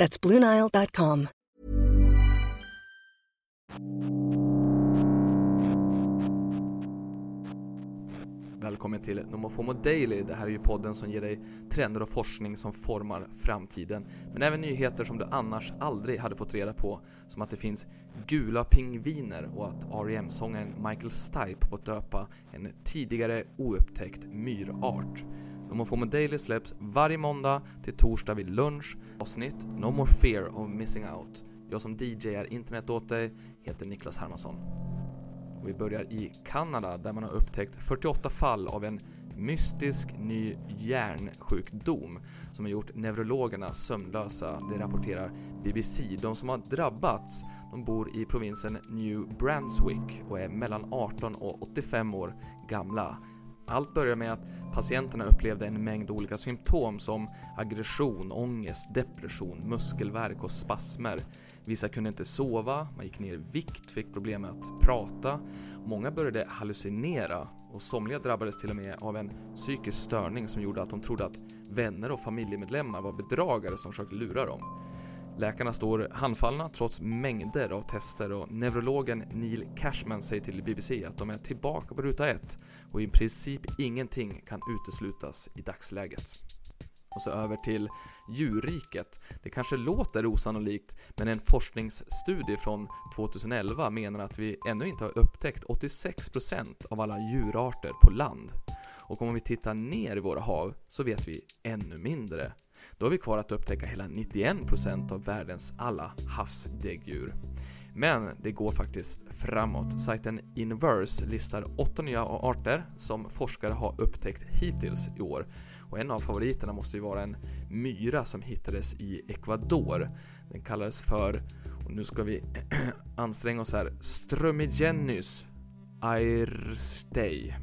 That's BlueNile.com. Välkommen till NomoFomo Daily. Det här är ju podden som ger dig trender och forskning som formar framtiden. Men även nyheter som du annars aldrig hade fått reda på. Som att det finns gula pingviner och att R.E.M-sångaren Michael Stipe fått döpa en tidigare oupptäckt myrart. NomoFomo Daily släpps varje måndag till torsdag vid lunch. Avsnitt No More Fear of Missing Out. Jag som DJar internet åt dig heter Niklas Hermansson. Och vi börjar i Kanada där man har upptäckt 48 fall av en mystisk ny hjärnsjukdom som har gjort neurologerna sömnlösa. Det rapporterar BBC. De som har drabbats de bor i provinsen New Brunswick och är mellan 18 och 85 år gamla. Allt börjar med att patienterna upplevde en mängd olika symptom som aggression, ångest, depression, muskelvärk och spasmer. Vissa kunde inte sova, man gick ner i vikt, fick problem med att prata. Många började hallucinera och somliga drabbades till och med av en psykisk störning som gjorde att de trodde att vänner och familjemedlemmar var bedragare som försökte lura dem. Läkarna står handfallna trots mängder av tester och neurologen Neil Cashman säger till BBC att de är tillbaka på ruta ett och i princip ingenting kan uteslutas i dagsläget. Och så över till djurriket. Det kanske låter osannolikt, men en forskningsstudie från 2011 menar att vi ännu inte har upptäckt 86% av alla djurarter på land. Och om vi tittar ner i våra hav så vet vi ännu mindre. Då har vi kvar att upptäcka hela 91% av världens alla havsdäggdjur. Men det går faktiskt framåt. Sajten Inverse listar åtta nya arter som forskare har upptäckt hittills i år. Och en av favoriterna måste ju vara en myra som hittades i Ecuador. Den kallades för, och nu ska vi anstränga oss här, Strömigenys airstei.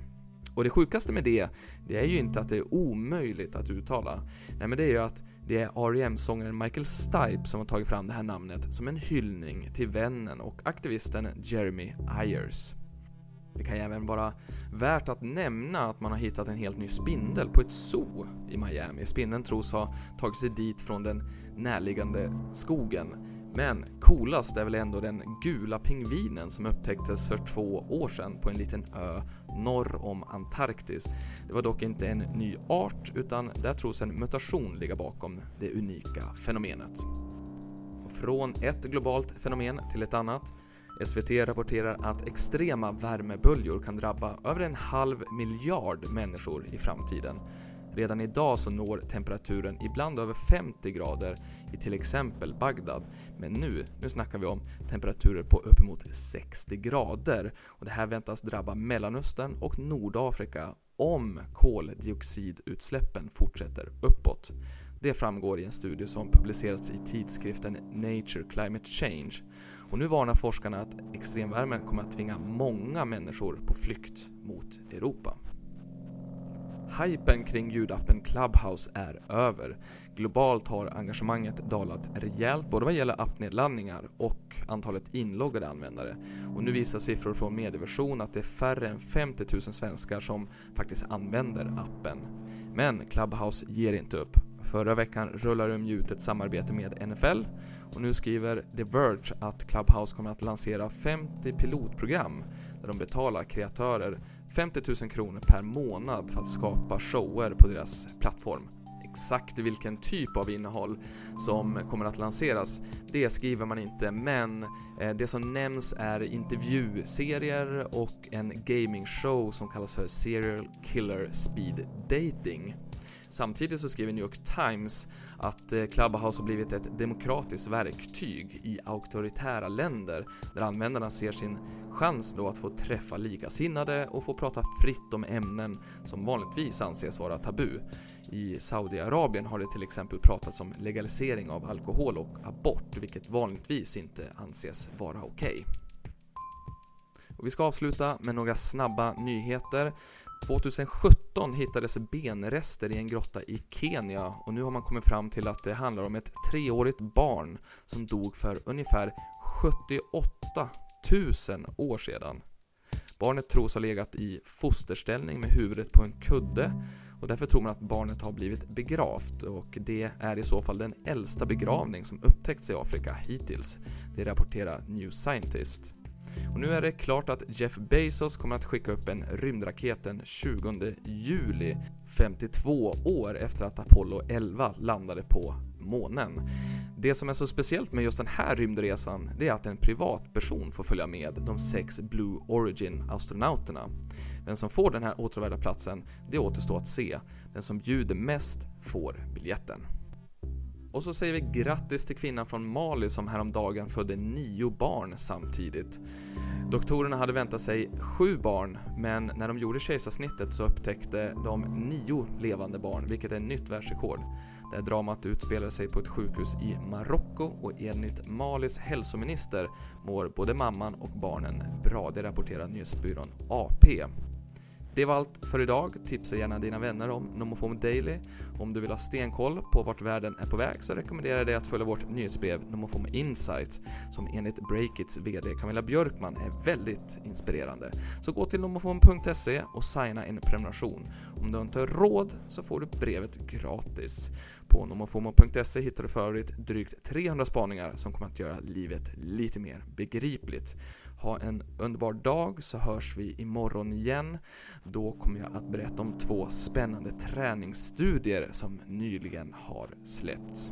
Och det sjukaste med det, det är ju inte att det är omöjligt att uttala. Nej men det är ju att det är R.E.M-sångaren Michael Stipe som har tagit fram det här namnet som en hyllning till vännen och aktivisten Jeremy Ayers. Det kan ju även vara värt att nämna att man har hittat en helt ny spindel på ett zoo i Miami. Spindeln tros ha tagit sig dit från den närliggande skogen. Men coolast är väl ändå den gula pingvinen som upptäcktes för två år sedan på en liten ö norr om Antarktis. Det var dock inte en ny art utan där tros en mutation ligga bakom det unika fenomenet. Från ett globalt fenomen till ett annat SVT rapporterar att extrema värmeböljor kan drabba över en halv miljard människor i framtiden. Redan idag så når temperaturen ibland över 50 grader i till exempel Bagdad. Men nu, nu snackar vi om temperaturer på uppemot 60 grader. Och det här väntas drabba Mellanöstern och Nordafrika om koldioxidutsläppen fortsätter uppåt. Det framgår i en studie som publicerats i tidskriften Nature Climate Change. Och nu varnar forskarna att extremvärmen kommer att tvinga många människor på flykt mot Europa. Hypen kring ljudappen Clubhouse är över. Globalt har engagemanget dalat rejält både vad gäller appnedladdningar och antalet inloggade användare. Och nu visar siffror från medieversion att det är färre än 50 000 svenskar som faktiskt använder appen. Men Clubhouse ger inte upp. Förra veckan rullade de ut ett samarbete med NFL och nu skriver The Verge att Clubhouse kommer att lansera 50 pilotprogram där de betalar kreatörer 50 000 kronor per månad för att skapa shower på deras plattform. Exakt vilken typ av innehåll som kommer att lanseras, det skriver man inte, men eh, det som nämns är intervjuserier och en gamingshow som kallas för Serial Killer Speed Dating. Samtidigt så skriver New York Times att eh, Clubhouse har blivit ett demokratiskt verktyg i auktoritära länder där användarna ser sin chans då att få träffa likasinnade och få prata fritt om ämnen som vanligtvis anses vara tabu. I Saudiarabien har det till exempel pratats om legalisering av alkohol och abort, vilket vanligtvis inte anses vara okej. Okay. Och vi ska avsluta med några snabba nyheter. 2017 hittades benrester i en grotta i Kenya och nu har man kommit fram till att det handlar om ett treårigt barn som dog för ungefär 78 000 år sedan. Barnet tros ha legat i fosterställning med huvudet på en kudde och därför tror man att barnet har blivit begravt och det är i så fall den äldsta begravning som upptäckts i Afrika hittills. Det rapporterar New Scientist. Och nu är det klart att Jeff Bezos kommer att skicka upp en rymdraket den 20 juli, 52 år efter att Apollo 11 landade på månen. Det som är så speciellt med just den här rymdresan, det är att en privatperson får följa med de sex Blue Origin-astronauterna. Vem som får den här åtråvärda platsen, det återstår att se. Den som bjuder mest får biljetten. Och så säger vi grattis till kvinnan från Mali som häromdagen födde nio barn samtidigt. Doktorerna hade väntat sig sju barn, men när de gjorde kejsarsnittet så upptäckte de nio levande barn, vilket är nytt världsrekord. Det här dramat utspelar sig på ett sjukhus i Marocko och enligt Malis hälsominister mår både mamman och barnen bra, det rapporterar nyhetsbyrån AP. Det var allt för idag. Tipsa gärna dina vänner om Nomofomo Daily. Om du vill ha stenkoll på vart världen är på väg så rekommenderar jag dig att följa vårt nyhetsbrev Nomofomo Insights som enligt Breakits VD Camilla Björkman är väldigt inspirerande. Så gå till nomofomo.se och signa en prenumeration. Om du inte har råd så får du brevet gratis. På nomofomo.se hittar du för övrigt drygt 300 spaningar som kommer att göra livet lite mer begripligt. Ha en underbar dag så hörs vi imorgon igen. Då kommer jag att berätta om två spännande träningsstudier som nyligen har släppts.